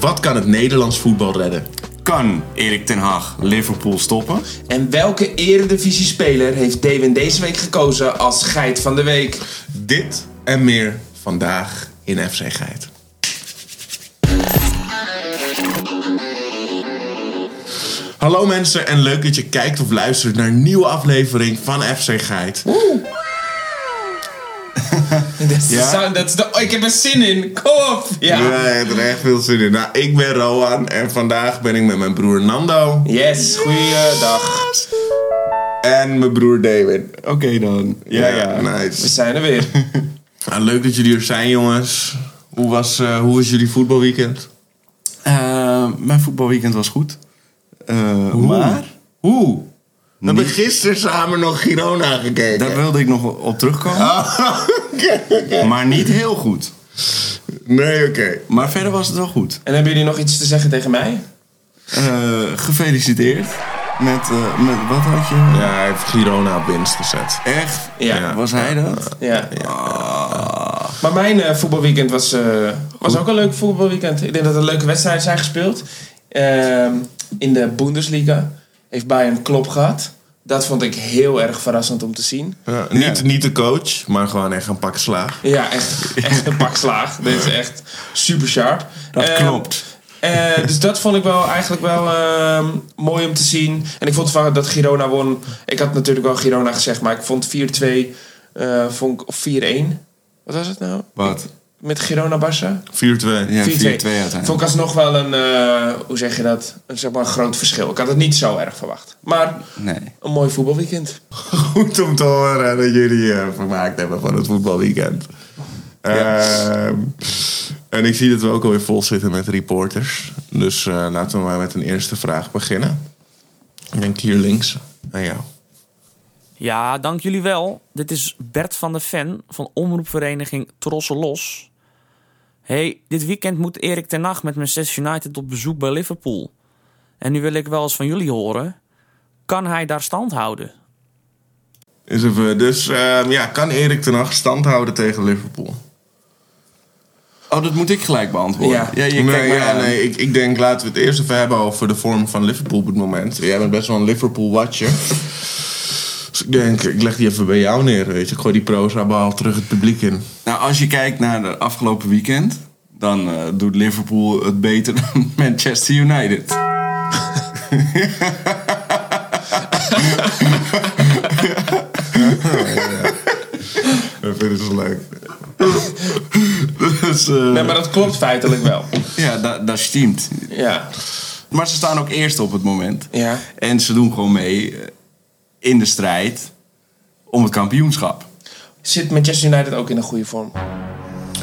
Wat kan het Nederlands voetbal redden? Kan Erik ten Hag Liverpool stoppen? En welke eredivisie-speler heeft Dewin deze week gekozen als geit van de week? Dit en meer vandaag in FC Geit. Hallo mensen en leuk dat je kijkt of luistert naar een nieuwe aflevering van FC Geit. Ja? sound, dat is de, oh, ik heb er zin in. Kom op. Ja. Ja, ik heb er echt veel zin in. Nou, ik ben Roan en vandaag ben ik met mijn broer Nando Yes, goeiedag. en mijn broer David. Oké dan. Ja, ja. We nice. zijn er weer. Nou, leuk dat jullie er zijn, jongens. Hoe was, eh, hoe was jullie voetbalweekend? Eh, mijn voetbalweekend was goed. Eh, maar, Hoe? We hebben Niet- gisteren samen nog Girona gekeken. daar wilde ik nog op terugkomen. Oké, oké. Maar niet heel goed. Nee, oké. Maar verder was het wel goed. En hebben jullie nog iets te zeggen tegen mij? Eh, gefeliciteerd. Met, eh, met, wat had je? Ja, hij heeft Girona op winst gezet. Echt? Ja. Was hij dat? Ja. Maar mijn eh, voetbalweekend was, eh, was ook een leuk voetbalweekend. Ik denk dat er leuke wedstrijden zijn gespeeld. Ehm, in de Bundesliga heeft Bayern klop gehad. Dat vond ik heel erg verrassend om te zien. Ja, niet, niet de coach, maar gewoon echt een pak slaag. Ja, echt, echt een pak slaag. Dit is echt super sharp. Dat Ehm, klopt. eh, dus dat vond ik wel eigenlijk wel ehm, mooi om te zien. En ik vond van dat Girona won. Ik had natuurlijk wel Girona gezegd, maar ik vond 4-2 eh, vond ik, of 4-1. Wat was het nou? Wat? Met Girona Barça? 4-2. Ja, 4-2 4-2. uiteindelijk. Vond ik alsnog wel een, eh, hoe zeg je dat? Een, zeg maar, een groot verschil. Ik had het niet zo erg verwacht. Maar Nee. een mooi voetbalweekend. Goed om te horen dat jullie eh, vermaakt hebben van het voetbalweekend. Ehm, en ik zie dat we ook alweer vol zitten met reporters. Dus eh, laten we maar met een eerste vraag beginnen. Ik denk hier links aan jou. Ja, dank jullie wel. Dit is Bert van de Ven van omroepvereniging Trossen Los. Hey, dit weekend moet Erik ten Hag met Manchester United op bezoek bij Liverpool. En nu wil ik wel eens van jullie horen. Kan hij daar stand houden? Is even, dus ehm, ja, kan Erik ten Hag stand houden tegen Liverpool? Oh, dat moet ik gelijk beantwoorden. Ja. je nee, ja, aan. nee ik, ik denk laten we het eerst even hebben over de vorm van Liverpool op het moment. Jij bent best wel een Liverpool-watcher. Dus ik denk, ik leg die even bij jou neer, weet je. Ik gooi die proza-bal terug het publiek in. Nou, als je kijkt naar de afgelopen weekend, dan eh, doet Liverpool het beter dan Manchester United. Dat vinden ze leuk. dus, eh, Nee, maar dat klopt feitelijk wel. Ja, dat, dat steamt. Ja. Maar ze staan ook eerst op het moment. Ja. En ze doen gewoon mee in de strijd om het kampioenschap. Zit Manchester United ook in een goede vorm?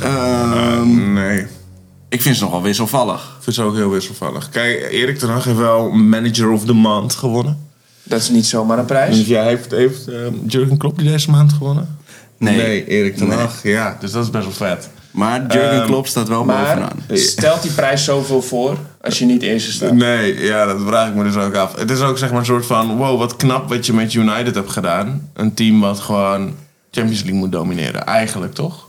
Ehm, nee. ik vind ze nogal wisselvallig. Ik vind ze ook heel wisselvallig. Kijk, Erik ten Hag heeft wel Manager of the Month gewonnen. Dat is niet zomaar een prijs. Dus ja, heeft, heeft ehm, Jurgen Klopp die deze maand gewonnen? Nee. Erik ten Nee. Hag. Ja, dus dat is best wel vet. Maar Jurgen Ehm, Klopp staat wel Maar bovenaan. stelt die prijs zoveel voor als je niet eerste staat? Nee, ja, dat vraag ik me dus ook af. Het is ook zeg maar een soort van... Wow, wat knap wat je met United hebt gedaan. Een team wat gewoon Champions League moet domineren. Eigenlijk, toch?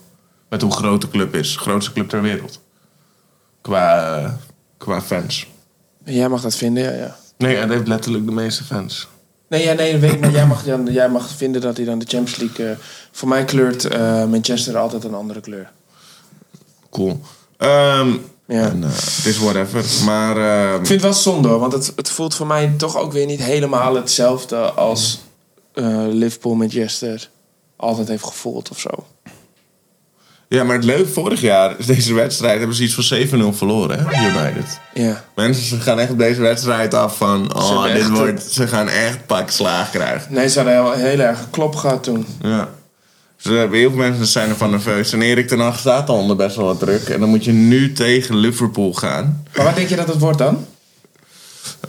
Met hoe groot de club is. Grootste club ter wereld. Qua, qua fans. Jij mag dat vinden, ja. ja. Nee, het heeft letterlijk de meeste fans. Nee, ja, nee, weet ik, maar jij mag, dan, jij mag vinden dat hij dan de Champions League... eh, voor mij kleurt eh, Manchester altijd een andere kleur. Cool. Ehm, Ja. en, eh, Het is whatever. Maar ehm, Ik vind het wel zonde, hoor, want het, het voelt voor mij toch ook weer niet helemaal hetzelfde als eh, Liverpool Manchester altijd heeft gevoeld of zo. ja, maar het leuke vorig jaar is deze wedstrijd hebben ze iets van 7-0 verloren, hè? United. Ja. Mensen ze gaan echt op deze wedstrijd af van, oh, dit wordt, ze gaan echt pak slaag krijgen. Nee, ze hadden heel, heel erg klop gehad toen. Ja. Dus er hebben heel veel mensen zijn ervan nerveus. En Erik ten Hag staat al onder best wel wat druk. En dan moet je nu tegen Liverpool gaan. Maar wat denk je dat het wordt dan?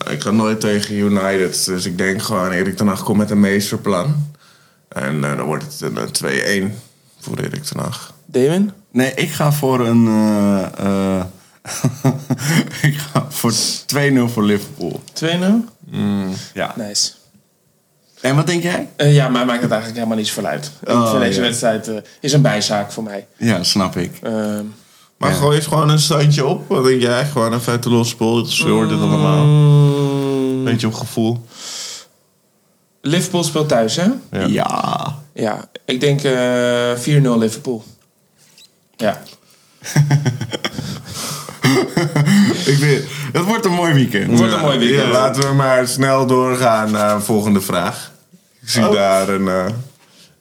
Ik ga nooit tegen United. Dus ik denk gewoon, Erik ten Hag komt met een meesterplan. En eh, dan wordt het een 2-1 voor Erik ten Hag. Damon? Nee, ik ga voor een. eh, eh, ik ga voor 2-0 voor Liverpool. 2-0? Ja. Nice. En wat denk jij? Eh, ja, mij maakt het eigenlijk helemaal niets voor uit. Ik Oh, vind deze ja. wedstrijd eh, is een bijzaak voor mij. Ja, snap ik. Ehm, Maar Ja. gooi eens gewoon een standje op. Wat denk jij? Gewoon een vette losse spul. Ze hoort het allemaal. Mm, Beetje op gevoel. Liverpool speelt thuis, hè? Ja. Ja. Ja, ik denk eh 4-0 Liverpool. Ja. Ik weet, het wordt een mooi weekend. Wordt een mooi weekend. Ja, laten we maar snel doorgaan naar de volgende vraag. Ik zie Oh. daar een, eh,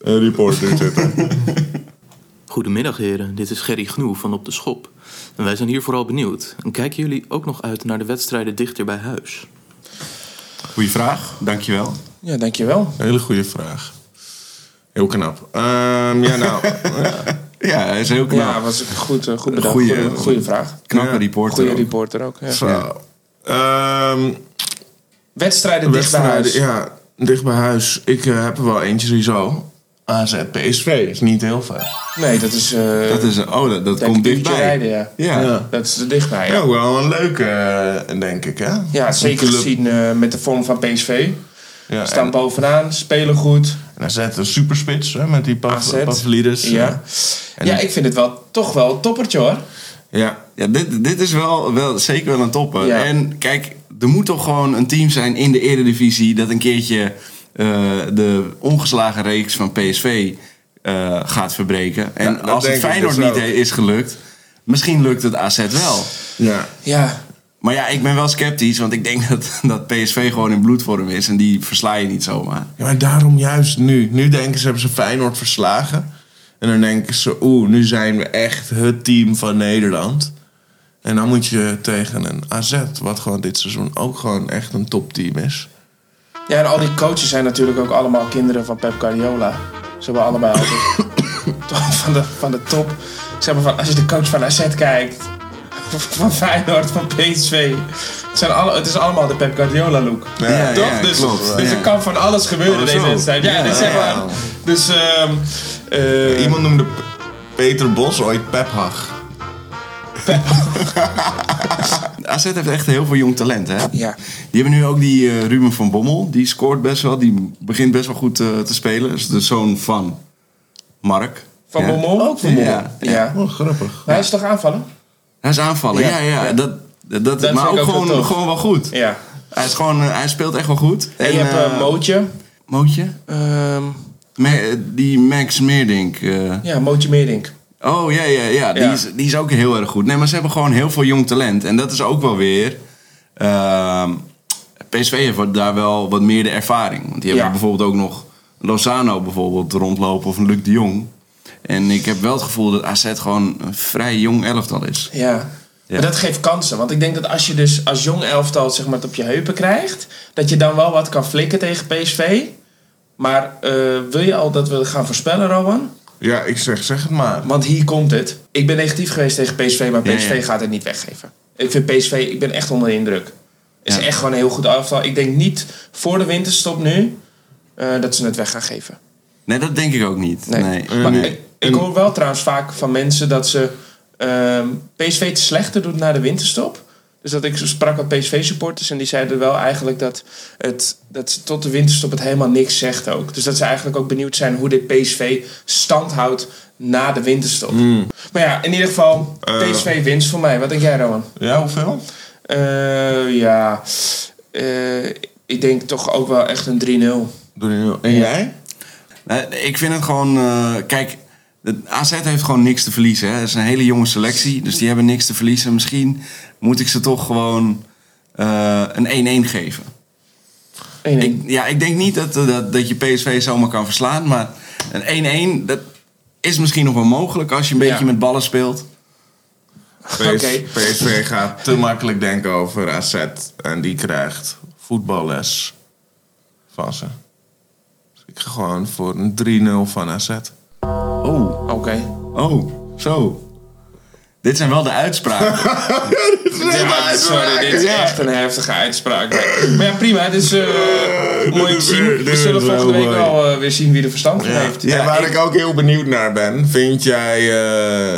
een reporter zitten. Goedemiddag heren, dit is Gerry Gnoe van Op de Schop. En wij zijn hier vooral benieuwd. En kijken jullie ook nog uit naar de wedstrijden dichter bij huis? Goeie vraag, dankjewel. Ja, dankjewel. Hele goede vraag. Heel knap. Ehm, ja, nou. Ja, hij is heel knap. Ja, was een goed, eh, goed bedacht. Goeie- Goeie, goeie vraag. Knappe Ja. reporter. Goeie ook. reporter ook. Ja. Zo. Ehm, Wedstrijden dicht bij wedstrijden, huis. ja, dicht bij huis. Ik eh, heb er wel eentje sowieso. AZ PSV is niet heel ver. Nee, dat is... eh Dat, is, oh, dat, dat komt dichtbij. rijden, ja. Ja. Ja. Dat is er dichtbij, Ja, ja. ook wel een leuke, eh, denk ik, hè? Ja, zeker gezien met de vorm van PSV. Ja, Staan en, bovenaan, spelen goed. en AZ een superspits, hè, met die. Pavlidis. Ja. En- ja, ik vind het wel toch wel een toppertje hoor. Ja, Ja, dit, dit is wel, wel zeker wel een topper. En kijk, er moet toch gewoon een team zijn in de Eredivisie... dat een keertje eh, de ongeslagen reeks van PSV eh, gaat verbreken. En Ja, als het ik Feyenoord dus niet he- is gelukt... misschien lukt het AZ wel. ja. Ja, Maar ja, ik ben wel sceptisch, want ik denk dat, dat PSV gewoon in bloedvorm is... en die versla je niet zomaar. Ja, maar daarom juist nu. Nu denken ze, hebben ze Feyenoord verslagen. En dan denken ze, oeh, nu zijn we echt het team van Nederland. En dan moet je tegen een AZ, wat gewoon dit seizoen ook gewoon echt een topteam is. Ja, en al die coaches zijn natuurlijk ook allemaal kinderen van Pep Guardiola. Ze hebben allebei altijd toch van de, van de top. Zeg maar van, als je de coach van AZ kijkt, van Feyenoord, van PSV. Het, zijn alle, het is allemaal de Pep Guardiola look. Ja, Toch? ja, dus klopt. dus Ja. er kan van alles gebeuren Oh, deze wedstrijd. Ja, Ja, dus zeg ja. maar. Dus, ehm eh, Iemand noemde P- Peter Bos ooit Pep Hag. AZ heeft echt heel veel jong talent, hè? Ja. Die hebben nu ook die eh, Ruben van Bommel. Die scoort best wel. Die begint best wel goed eh, te spelen. Dat is de zoon van Mark. Van Ja. Bommel? Ook van Bommel. Ja, Ja. ja. Oh, grappig. Hij is toch aanvallen? Hij is aanvallen, ja, Ja, ja. ja. Dat, dat, maar ook, gewoon, gewoon wel goed. Ja. Hij, is gewoon, eh, hij speelt echt wel goed. En, je hebt Mootje. Mootje? Ehm, Me- eh, die Max Meerdink. eh. ja, Mootje Meerdink. Oh ja, ja, ja. Die. Is, die is ook heel erg goed. Nee, maar ze hebben gewoon heel veel jong talent. En dat is ook wel weer. ehm, PSV heeft daar wel wat meer de ervaring. Want die hebben bijvoorbeeld ook nog Lozano bijvoorbeeld rondlopen of Luc de Jong. En ik heb wel het gevoel dat AZ gewoon een vrij jong elftal is. Ja. Ja. Maar dat geeft kansen. Want ik denk dat als je dus als jong elftal zeg maar, het op je heupen krijgt... dat je dan wel wat kan flikken tegen PSV. Maar eh, wil je al dat we gaan voorspellen, Rowan? Ja, ik zeg, zeg het maar. Want hier komt het. Ik ben negatief geweest tegen PSV, maar PSV ja. gaat het niet weggeven. Ik vind PSV, ik ben echt onder de indruk. Het is Ja. echt gewoon een heel goed elftal. Ik denk niet voor de winterstop nu eh, dat ze het weg gaan geven. Nee, dat denk ik ook niet. Nee. Nee. Eh, Maar nee. ik, ik hoor wel trouwens vaak van mensen dat ze ehm, PSV te slechter doet na de winterstop. Dus dat ik sprak met PSV-supporters en die zeiden wel eigenlijk dat, het, dat ze tot de winterstop het helemaal niks zegt ook. Dus dat ze eigenlijk ook benieuwd zijn hoe dit PSV stand houdt na de winterstop. Maar ja, in ieder geval, Hmm. Eh. PSV winst voor mij. Wat denk jij, Rowan? Ja, hoeveel? Eh, ja, eh, ik denk toch ook wel echt een 3-0. Doe je nu- En jij? Nee, ik vind het gewoon... eh, kijk, AZ heeft gewoon niks te verliezen. Hè. Het is een hele jonge selectie, dus die hebben niks te verliezen. Misschien moet ik ze toch gewoon eh, een 1-1 geven. 1-1. Ik, ja, ik denk niet dat, dat, dat je PSV zomaar kan verslaan. Maar een 1-1, dat is misschien nog wel mogelijk als je een beetje Ja. met ballen speelt. PS. PSV gaat te makkelijk denken over AZ. En die krijgt voetballes van ze. Dus ik ga gewoon voor een 3-0 van AZ. Oh, Oké. oh, zo. Dit zijn wel de uitspraken. Ja, sorry, dit is echt een heftige uitspraak. Maar ja, prima. Het is eh, mooi te zien. dit We zullen volgende week mooi. wel eh, weer zien wie er verstand van heeft. Ja, waar ik... ook heel benieuwd naar ben. Vind jij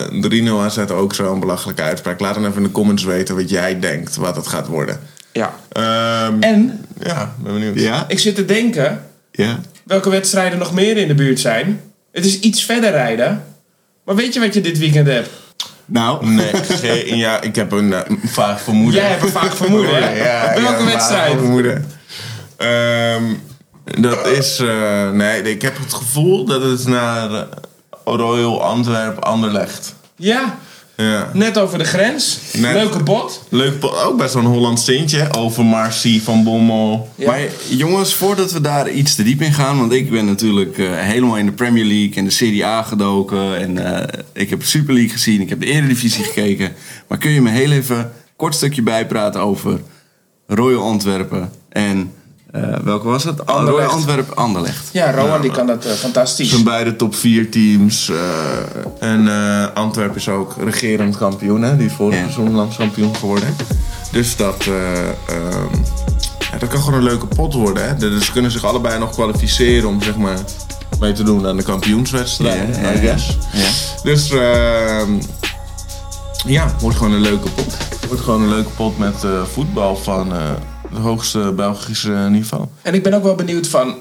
eh 3-0 AZ ook zo'n belachelijke uitspraak? Laat dan even in de comments weten wat jij denkt wat het gaat worden. Ja. Ehm, En ja, ben benieuwd. ja? ik zit te denken Ja? welke wedstrijden nog meer in de buurt zijn. Het is iets verder rijden. Maar weet je wat je dit weekend hebt? Nou, Nee, geen- ja, ik heb een eh, vaag vermoeden. Jij hebt een vaak vermoeden, hè? Ja, Welke ja, een vaag wedstrijd? vermoeden. Ehm, dat is... eh, nee, ik heb het gevoel dat het naar Royal Antwerp Anderlecht. Ja, Ja. net over de grens. Net. Leuke pot. Leuk, po- ook best wel een Hollands tintje. Over Marcy van Bommel. Ja. Maar jongens, voordat we daar iets te diep in gaan, want ik ben natuurlijk eh, helemaal in de Premier League en de Serie A gedoken. En eh, ik heb de Super League gezien, ik heb de Eredivisie gekeken. Maar kun je me heel even een kort stukje bijpraten over Royal Antwerpen en eh, welke was het? Anderlecht. Royal Antwerpen Anderlecht. Ja, Rowan die kan dat eh, fantastisch. Zijn beide top 4 teams. eh, en Antwerpen is ook regerend kampioen. Hè? Die is vorig seizoen landskampioen geworden. Dus dat, eh, ehm, ja, dat kan gewoon een leuke pot worden. Hè? Dus ze kunnen zich allebei nog kwalificeren om zeg maar, mee te doen aan de kampioenswedstrijd. I guess. Dus ehm, ja, wordt gewoon een leuke pot. Wordt gewoon een leuke pot met voetbal van het hoogste Belgische niveau. En ik ben ook wel benieuwd van...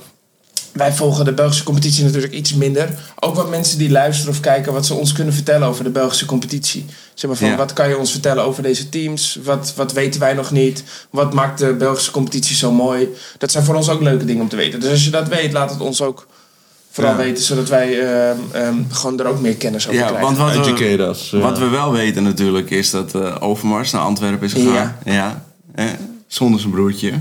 Wij volgen de Belgische competitie natuurlijk iets minder. Ook wat mensen die luisteren of kijken... wat ze ons kunnen vertellen over de Belgische competitie. Zeg maar van, Ja. wat kan je ons vertellen over deze teams? Wat, wat weten wij nog niet? Wat maakt de Belgische competitie zo mooi? Dat zijn voor ons ook leuke dingen om te weten. Dus als je dat weet, laat het ons ook vooral Ja. weten... zodat wij ehm, ehm, gewoon er ook meer kennis over Ja, krijgen. want wat we, wat we wel weten natuurlijk is dat eh, Overmars naar Antwerpen is gegaan. Ja. Eh, zonder zijn broertje.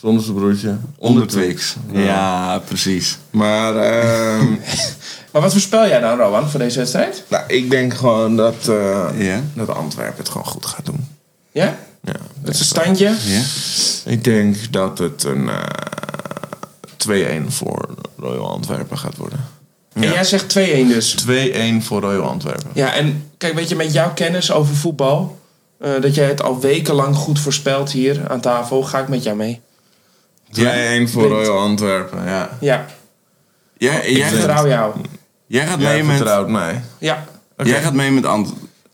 Zonder zijn broertje. Onder Twix. Ja, precies. Maar ehm, Maar wat voorspel jij dan, Rowan, voor deze wedstrijd? nou, ik denk gewoon dat, eh, dat Antwerpen het gewoon goed gaat doen. Ja? Ja, Dat is een standje. Ja. ik denk dat het een eh 2-1 voor Royal Antwerpen gaat worden. En Ja. jij zegt 2-1 dus. 2-1 voor Royal Antwerpen. Ja, en kijk, weet je, met jouw kennis over voetbal... eh, dat jij het al wekenlang goed voorspelt hier aan tafel... ga ik met jou mee. 2-1 voor. Royal Antwerpen, ja. Ja, Jij, ik jij, gaat, vertrouw jou. jij gaat Jij mee met... vertrouwt mij. Ja. Oké. Jij gaat mee met Ant...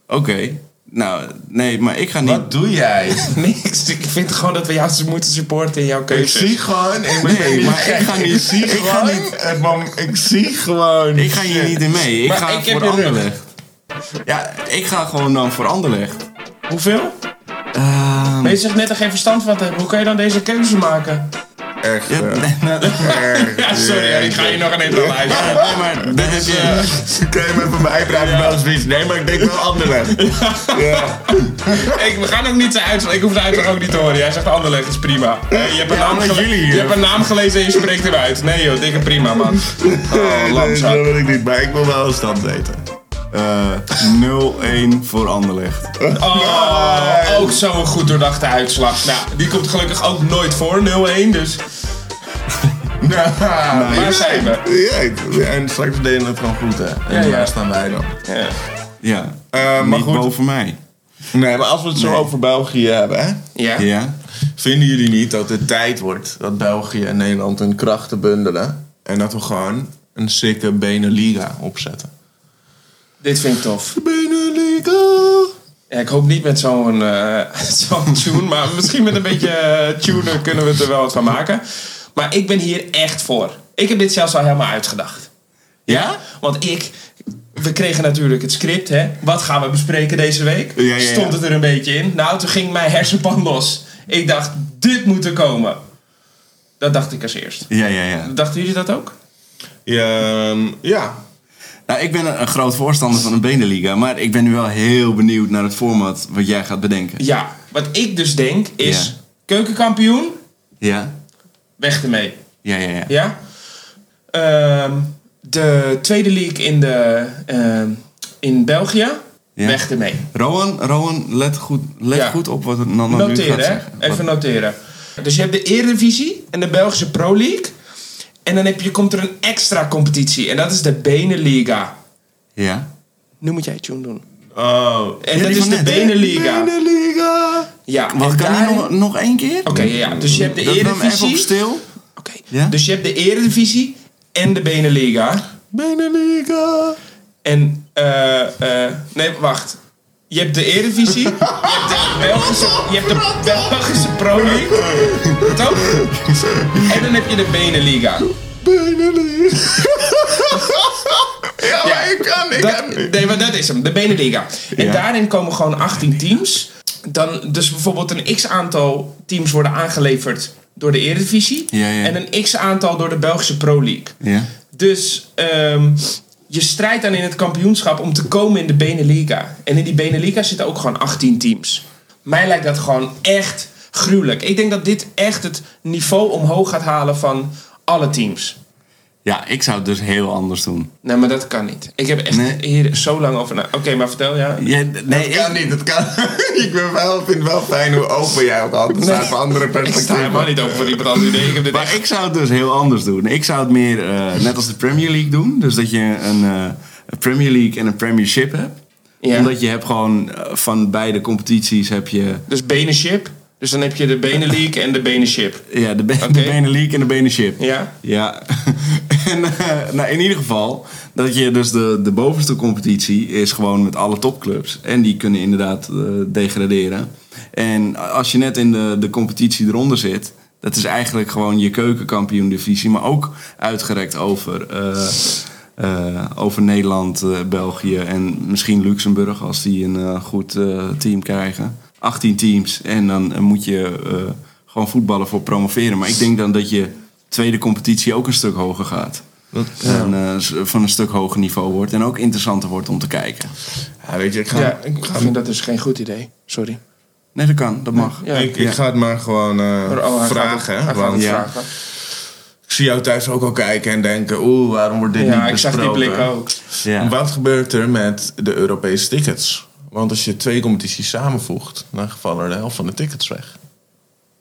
Oké. Nou, nee, maar ik ga niet... Wat doe jij? Niks. Ik vind gewoon dat we jou moeten supporten in jouw Ik keuze. zie gewoon... Ik Nee, maar ik ga niet- Ik zie ik ga gewoon... niet- het Ik zie gewoon... Ik ga hier niet in mee. Ik Maar ga ik voor. Anderlecht. Ja, ik ga gewoon dan voor Anderlecht. Hoeveel? Ehm, Maar je zegt net er geen verstand van te hebben. Hoe kan je dan deze keuze maken? Echt, ja, eh, nou, Ja, sorry, ja, ik ga je nog een eental uit. nee, maar dan heb je... Kun je me even bijpraten wel eens iets? Nee, maar ik denk wel Anderlecht. Ja. Ik, we gaan ook niet zijn uitslag. Ik hoef de uitslag ook niet te horen. Jij zegt Anderlecht is prima. Eh, je, hebt een naam omdat gele- jullie, je eh, hebt een naam gelezen en je spreekt hem uit. Nee joh, dikke prima man. Oh, Nee, dat wil ik niet, maar ik wil wel een stand weten. Eh 0-1 voor Anderlecht. Oh, ook zo'n goed doordachte uitslag. Nou, die komt gelukkig ook nooit voor, 0-1. Dus waar zijn we? Ja, en straks deden het gewoon goed, hè. En Ja, ja. waar staan wij dan? Ja. Ja, Eh, maar niet goed. boven mij. Nee, maar als we het zo Nee. over België hebben, hè. Ja? Ja? Vinden jullie niet dat het tijd wordt dat België en Nederland hun krachten bundelen? En dat we gewoon een sikke Beneliga opzetten? Dit vind ik tof. Ja, ik hoop niet met zo'n zo'n tune, maar misschien met een beetje eh, tune kunnen we het er wel wat van maken. Maar ik ben hier echt voor. Ik heb dit zelfs al helemaal uitgedacht. Ja? Want ik... We kregen natuurlijk het script, hè. Wat gaan we bespreken deze week? Ja, ja, ja. Stond het er een beetje in. Nou, toen ging mijn hersenpan los. Ik dacht, dit moet er komen. Dat dacht ik als eerst. Ja, ja, ja. Dachten jullie dat ook? Ja, ehm, ja. Nou, ik ben een, groot voorstander van een Beneliga, maar ik ben nu wel heel benieuwd naar het format wat jij gaat bedenken. Ja. Wat ik dus denk is... Ja. Keukenkampioen, Ja? weg ermee. Ja, ja, ja. Ja? Ehm, de tweede league in, de, ehm, in België. Ja. Weg ermee. Rowan, Rowan, let goed, let Ja. goed op wat het Nana nu gaat Noteren, hè? zeggen. Even Wat- noteren. Dus je hebt de Eredivisie en de Belgische Pro League. En dan heb je, komt er een extra competitie. En dat is de Beneliga. Ja? Nu moet jij het tune doen. Oh. En Ja, dat is de? Beneliga. Beneliga! Ja, en kan daar- je nog, nog één keer? Oké, ja, ja. Dus je hebt de Dat hem even op Eredivisie. stil. Oké. Ja? Dus je hebt de Eredivisie en de Beneliga. Beneliga! En, eh, eh, nee, wacht. Je hebt de Eredivisie, je hebt de Belgische, je hebt de Belgische Pro League, toch? En dan heb je de Beneliga. Beneliga! ja, Ja, maar ik kan, ik Dat, kan niet. nee, maar dat is hem, de Beneliga. En Ja. daarin komen gewoon 18 teams. Dan, dus bijvoorbeeld een x-aantal teams worden aangeleverd door de Eredivisie. Ja, ja. En een x-aantal door de Belgische Pro League. Ja. Dus ehm, je strijdt dan in het kampioenschap om te komen in de Beneliga. En in die Beneliga zitten ook gewoon 18 teams. Mij lijkt dat gewoon echt gruwelijk. Ik denk dat dit echt het niveau omhoog gaat halen van alle teams. Ja, ik zou het dus heel anders doen. Nee, maar dat kan niet. Ik heb echt Nee. hier zo lang over na... Oké, maar vertel, ja. Ja, nee, Het kan ik- niet, het kan. ik ben wel, vind het wel fijn hoe open jij ook altijd staat voor andere Ik sta perspectieven. helemaal niet over voor iemand anders. Nee, ik heb dit Maar echt... ik zou het dus heel anders doen. Ik zou het meer eh, net als de Premier League doen. Dus dat je een, eh, een Premier League en een Premiership hebt. Ja. Omdat je hebt gewoon eh, van beide competities heb je Dus Benenship. Dus dan heb je de Beneleague en de Benenship. ja, de, be Oké. de Benen League en de Benenship. Ja? Ja, en eh, nou, in ieder geval dat je dus de, de bovenste competitie is gewoon met alle topclubs. En die kunnen inderdaad eh, degraderen. En als je net in de, de competitie eronder zit, dat is eigenlijk gewoon je keukenkampioen divisie. Maar ook uitgerekt over, eh, over Nederland, België en misschien Luxemburg als die een goed team krijgen. 18 teams en dan eh, moet je eh, gewoon voetballen voor promoveren. Maar ik denk dan dat je tweede competitie ook een stuk hoger gaat. En eh, van een stuk hoger niveau wordt. En ook interessanter wordt om te kijken. Ja, weet je, ik ga, Ja, ik ik ga, vind dat dus geen goed idee. Sorry. Nee, dat kan. Dat mag. Ja. ik, ik ga het maar gewoon eh, oh, gaat vragen. hè, hij gaat want het ja. vragen. ik zie jou thuis ook al kijken en denken... Oeh, waarom wordt dit Ja, niet ik zag die besproken? blik ook. Ja. Wat gebeurt er met de Europese tickets? Want als je twee competities samenvoegt... dan vallen er de helft van de tickets weg.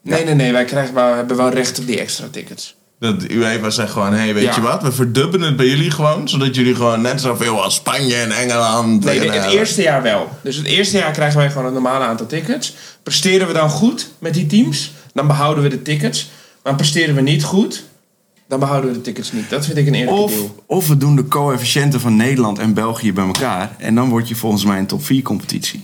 Nee, nee, nee. Wij krijgen wel, hebben wel recht op die extra tickets. Dat UEFA zegt gewoon, hé, hey, weet Ja. je wat? We verdubbelen het bij jullie gewoon... zodat jullie gewoon net zoveel als Spanje en Engeland... Nee, en, het eh, eerste jaar wel. Dus het eerste jaar krijgen wij gewoon een normale aantal tickets. Presteren we dan goed met die teams, dan behouden we de tickets. Maar presteren we niet goed, dan behouden we de tickets niet. Dat vind ik een eerlijke Of, deal. of we doen de coëfficiënten van Nederland en België bij elkaar. En dan word je volgens mij een top 4 competitie.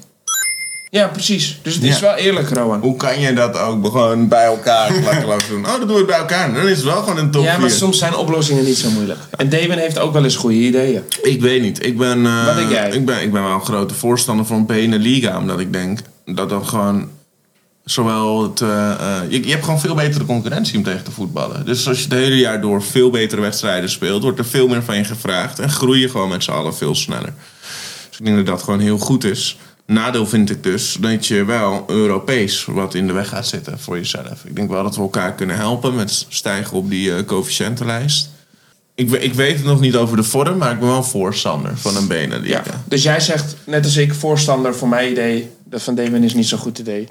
Ja, precies. Dus het is Ja. wel eerlijk, Rowan. Hoe kan je dat ook gewoon bij elkaar klakkeloos doen? Oh, dat doen we bij elkaar. Dan is het wel gewoon een top Ja, maar vier. soms zijn oplossingen niet zo moeilijk. En Damon heeft ook wel eens goede ideeën. Ik weet niet. Ik ben, eh, Wat denk jij? Ik ben, ik ben wel een grote voorstander van Beneliga. Omdat ik denk dat dat gewoon... Zowel het... eh, eh, je, je hebt gewoon veel betere concurrentie om tegen te voetballen. Dus als je het hele jaar door veel betere wedstrijden speelt... wordt er veel meer van je gevraagd. En groei je gewoon met z'n allen veel sneller. Dus ik denk dat dat gewoon heel goed is. Nadeel vind ik dus dat je wel Europees wat in de weg gaat zitten voor jezelf. Ik denk wel dat we elkaar kunnen helpen met stijgen op die eh coëfficiëntenlijst. Ik, ik weet het nog niet over de vorm, maar ik ben wel voorstander van een Beneliga. Ja. Dus jij zegt, net als ik, voorstander voor mijn idee. Dat van Damon is niet zo'n goed idee.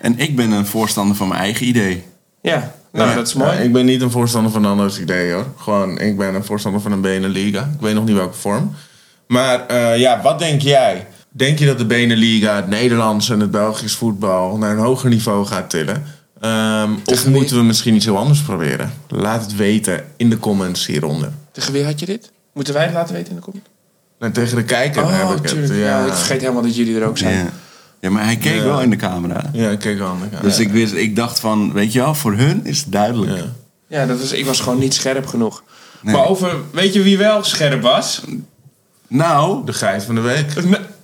En ik ben een voorstander van mijn eigen idee. Ja, nou, Ja, dat is mooi. ja, ik ben niet een voorstander van een anders idee hoor. Gewoon, ik ben een voorstander van een Beneliga. Ik weet nog niet welke vorm. Maar eh, ja, wat denk jij? Denk je dat de Beneliga het Nederlands en het Belgisch voetbal naar een hoger niveau gaat tillen? Ehm, of moeten we misschien iets heel anders proberen? Laat het weten in de comments hieronder. Tegen wie had je dit? Moeten wij het laten weten in de comment? En tegen de kijker heb Oh, ik het. tuurlijk. Ja. ik vergeet helemaal dat jullie er ook zijn. Ja. maar hij keek Ja. wel in de camera. Ja, ik keek al aan de Dus ja. ik, wist, ik dacht van, weet je wel, voor hun is het duidelijk. Ja. Ja, dat was, ik was gewoon niet scherp genoeg. Nee. Maar over, weet je wie wel scherp was? Nou, De geit van de week.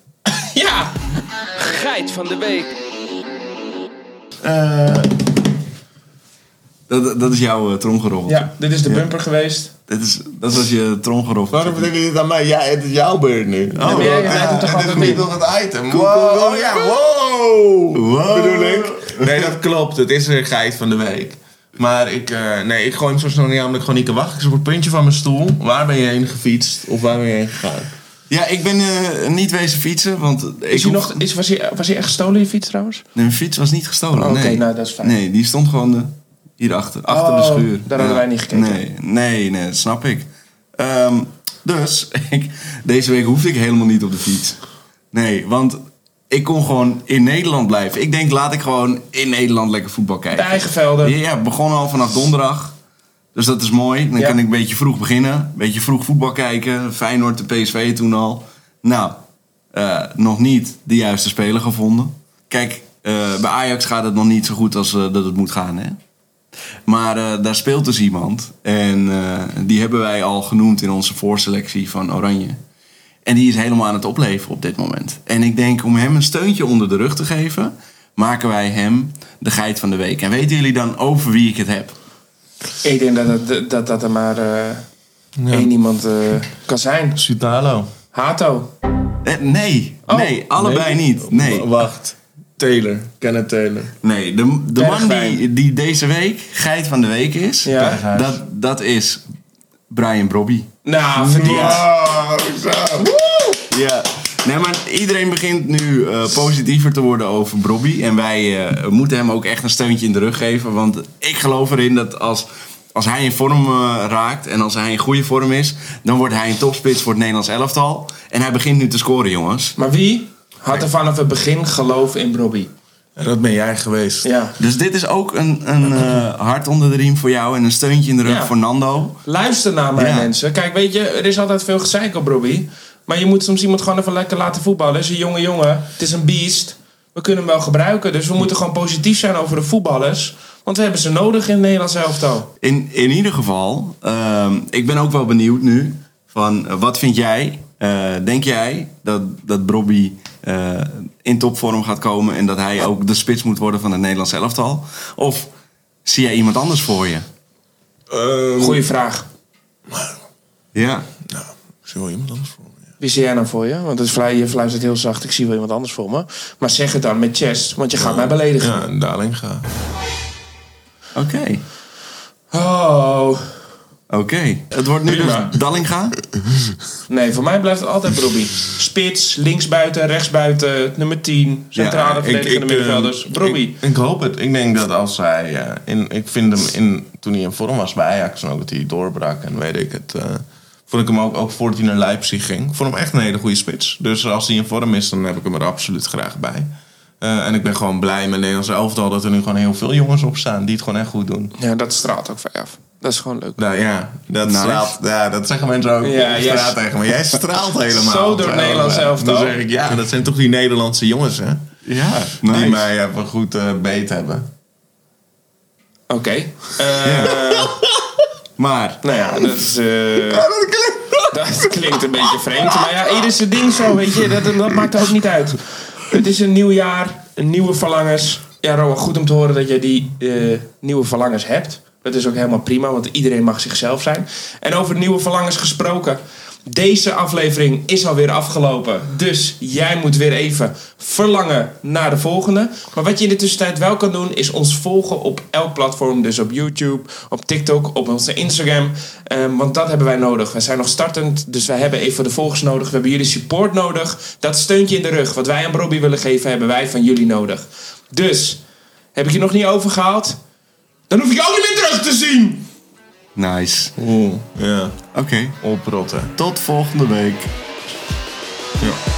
ja! Geit van de week. Eh, dat, dat is jouw uh, tromgeroffel. Ja, dit is de bumper geweest. Dat, is, dat was je tromgeroffel. Waarom vertel je dit aan mij? Ja, het is jouw beurt nu. Ja, jij toch het is niet nog het item. Wow, oh ja, wow. Wow. Bedoel ik? Nee, dat klopt. Het is een geit van de week. Maar ik, eh, nee, ik gooi hem zo snel niet aan omdat ik gewoon niet kan wachten. Ik zit op het puntje van mijn stoel. Waar ben je heen gefietst? Of waar ben je heen gegaan? Ja, ik ben eh, niet wezen fietsen, want ik Is hij nog, is, was, hij, was hij echt gestolen, je fiets trouwens? Nee, mijn fiets was niet gestolen. Oh, oké, nee. nou, dat is fijn. Nee, die stond gewoon eh, hierachter, achter de Oh, schuur. daar hadden wij niet gekeken. Nee, nee, nee, dat snap ik. Ehm, dus, ik, deze week hoefde ik helemaal niet op de fiets. Nee, want ik kon gewoon in Nederland blijven. Ik denk, laat ik gewoon in Nederland lekker voetbal De kijken. eigen velden. Ja, begon al vanaf donderdag. Dus dat is mooi. Dan Ja. kan ik een beetje vroeg beginnen. Een beetje vroeg voetbal kijken. Feyenoord, de PSV toen al. Nou, eh, nog niet de juiste speler gevonden. Kijk, eh, bij Ajax gaat het nog niet zo goed als eh, dat het moet gaan. Hè? Maar eh, daar speelt dus iemand. En eh, die hebben wij al genoemd in onze voorselectie van Oranje. En die is helemaal aan het opleveren op dit moment. En ik denk om hem een steuntje onder de rug te geven, maken wij hem de geit van de week. En weten jullie dan over wie ik het heb? Ik denk dat, het, dat, dat er maar eh, één iemand eh, kan zijn. Sutalo. Hato. Eh, nee, Oh, nee, allebei niet. Nee, W- Wacht. Taylor. Kenneth Taylor. nee. De, de man die, die deze week geit van de week is, Ja. Dat, dat is Brian Brobby. Nou, verdiend. Ja. Nee, maar iedereen begint nu eh, positiever te worden over Brobby. En wij eh, moeten hem ook echt een steuntje in de rug geven. Want ik geloof erin dat als, als hij in vorm eh, raakt en als hij in goede vorm is... dan wordt hij een topspits voor het Nederlands elftal. En hij begint nu te scoren, jongens. Maar wie had er vanaf het begin geloof in Brobby? En dat ben jij geweest. Ja. Dus dit is ook een, een eh, hart onder de riem voor jou en een steuntje in de rug Ja. voor Nando. Luister naar mij, Ja. mensen. Kijk, weet je, er is altijd veel gezeik op Brobby. Maar je moet soms iemand gewoon even lekker laten voetballen. Het is een jonge jongen. Het is een beest. We kunnen hem wel gebruiken. Dus we moeten gewoon positief zijn over de voetballers. Want we hebben ze nodig in het Nederlands elftal. In, in ieder geval, ehm, ik ben ook wel benieuwd nu. Van, eh, wat vind jij? Eh, denk jij dat, dat Brobby eh, in topvorm gaat komen... en dat hij ook de spits moet worden van het Nederlands elftal? Of zie jij iemand anders voor je? Ehm, Goeie vraag. Ja. Nou, ik zie wel iemand anders voor me. ja. Wie zie jij nou voor je? Want het is vrij, je fluistert heel zacht. Ik zie wel iemand anders voor me. Maar zeg het dan met chest. Want je gaat mij beledigen. Ja, een daling ga. Oké. Oh. Oké. Het wordt nu Prima. dus Dallinga. Nee, voor mij blijft het altijd Brobby. Spits, linksbuiten, rechtsbuiten, nummer 10. Centrale Ja, verdedigende ik, eh, middenvelders. Brobby. Ik, ik hoop het. Ik denk dat als hij... eh, in, ik vind hem in, toen hij in vorm was bij Ajax... en ook dat hij doorbrak en weet ik het... eh, vond ik hem ook, ook voordat hij naar Leipzig ging... Ik vond hem echt een hele goede spits. Dus als hij in vorm is, dan heb ik hem er absoluut graag bij. Eh, en ik ben gewoon blij met Nederlands elftal... dat er nu gewoon heel veel jongens op staan... die het gewoon echt goed doen. Ja, dat straalt ook van je af. Dat is gewoon leuk. Nou ja, dat, Nice. straalt, ja, dat zeggen mensen ook Ja, jij- straat tegen me. Jij straalt helemaal. Zo door het Nederlands elftal. Dan zeg ik, ja, dat zijn toch die Nederlandse jongens, hè? Ja, Die mij even goed eh, beet hebben. Oké. Eh, Maar, Nou ja, dat, is, eh, dat klinkt een beetje vreemd. Maar ja, ieder zijn ding zo, weet je. Dat, dat maakt ook niet uit. Het is een nieuw jaar, een nieuwe verlangens. Ja, Rowan, goed om te horen dat je die eh, nieuwe verlangens hebt. Dat is ook helemaal prima, want iedereen mag zichzelf zijn. En over nieuwe verlangens gesproken. Deze aflevering is alweer afgelopen. Dus jij moet weer even verlangen naar de volgende. Maar wat je in de tussentijd wel kan doen, is ons volgen op elk platform. Dus op YouTube, op TikTok, op onze Instagram. Ehm, want dat hebben wij nodig. We zijn nog startend, dus wij hebben even de volgers nodig. We hebben jullie support nodig. Dat steuntje in de rug, wat wij aan Robbie willen geven, hebben wij van jullie nodig. Dus, heb ik je nog niet overgehaald? Dan hoef ik je ook niet meer terug te zien! nice. Oeh, ja. Oké, Oprotten. tot volgende week. Ja.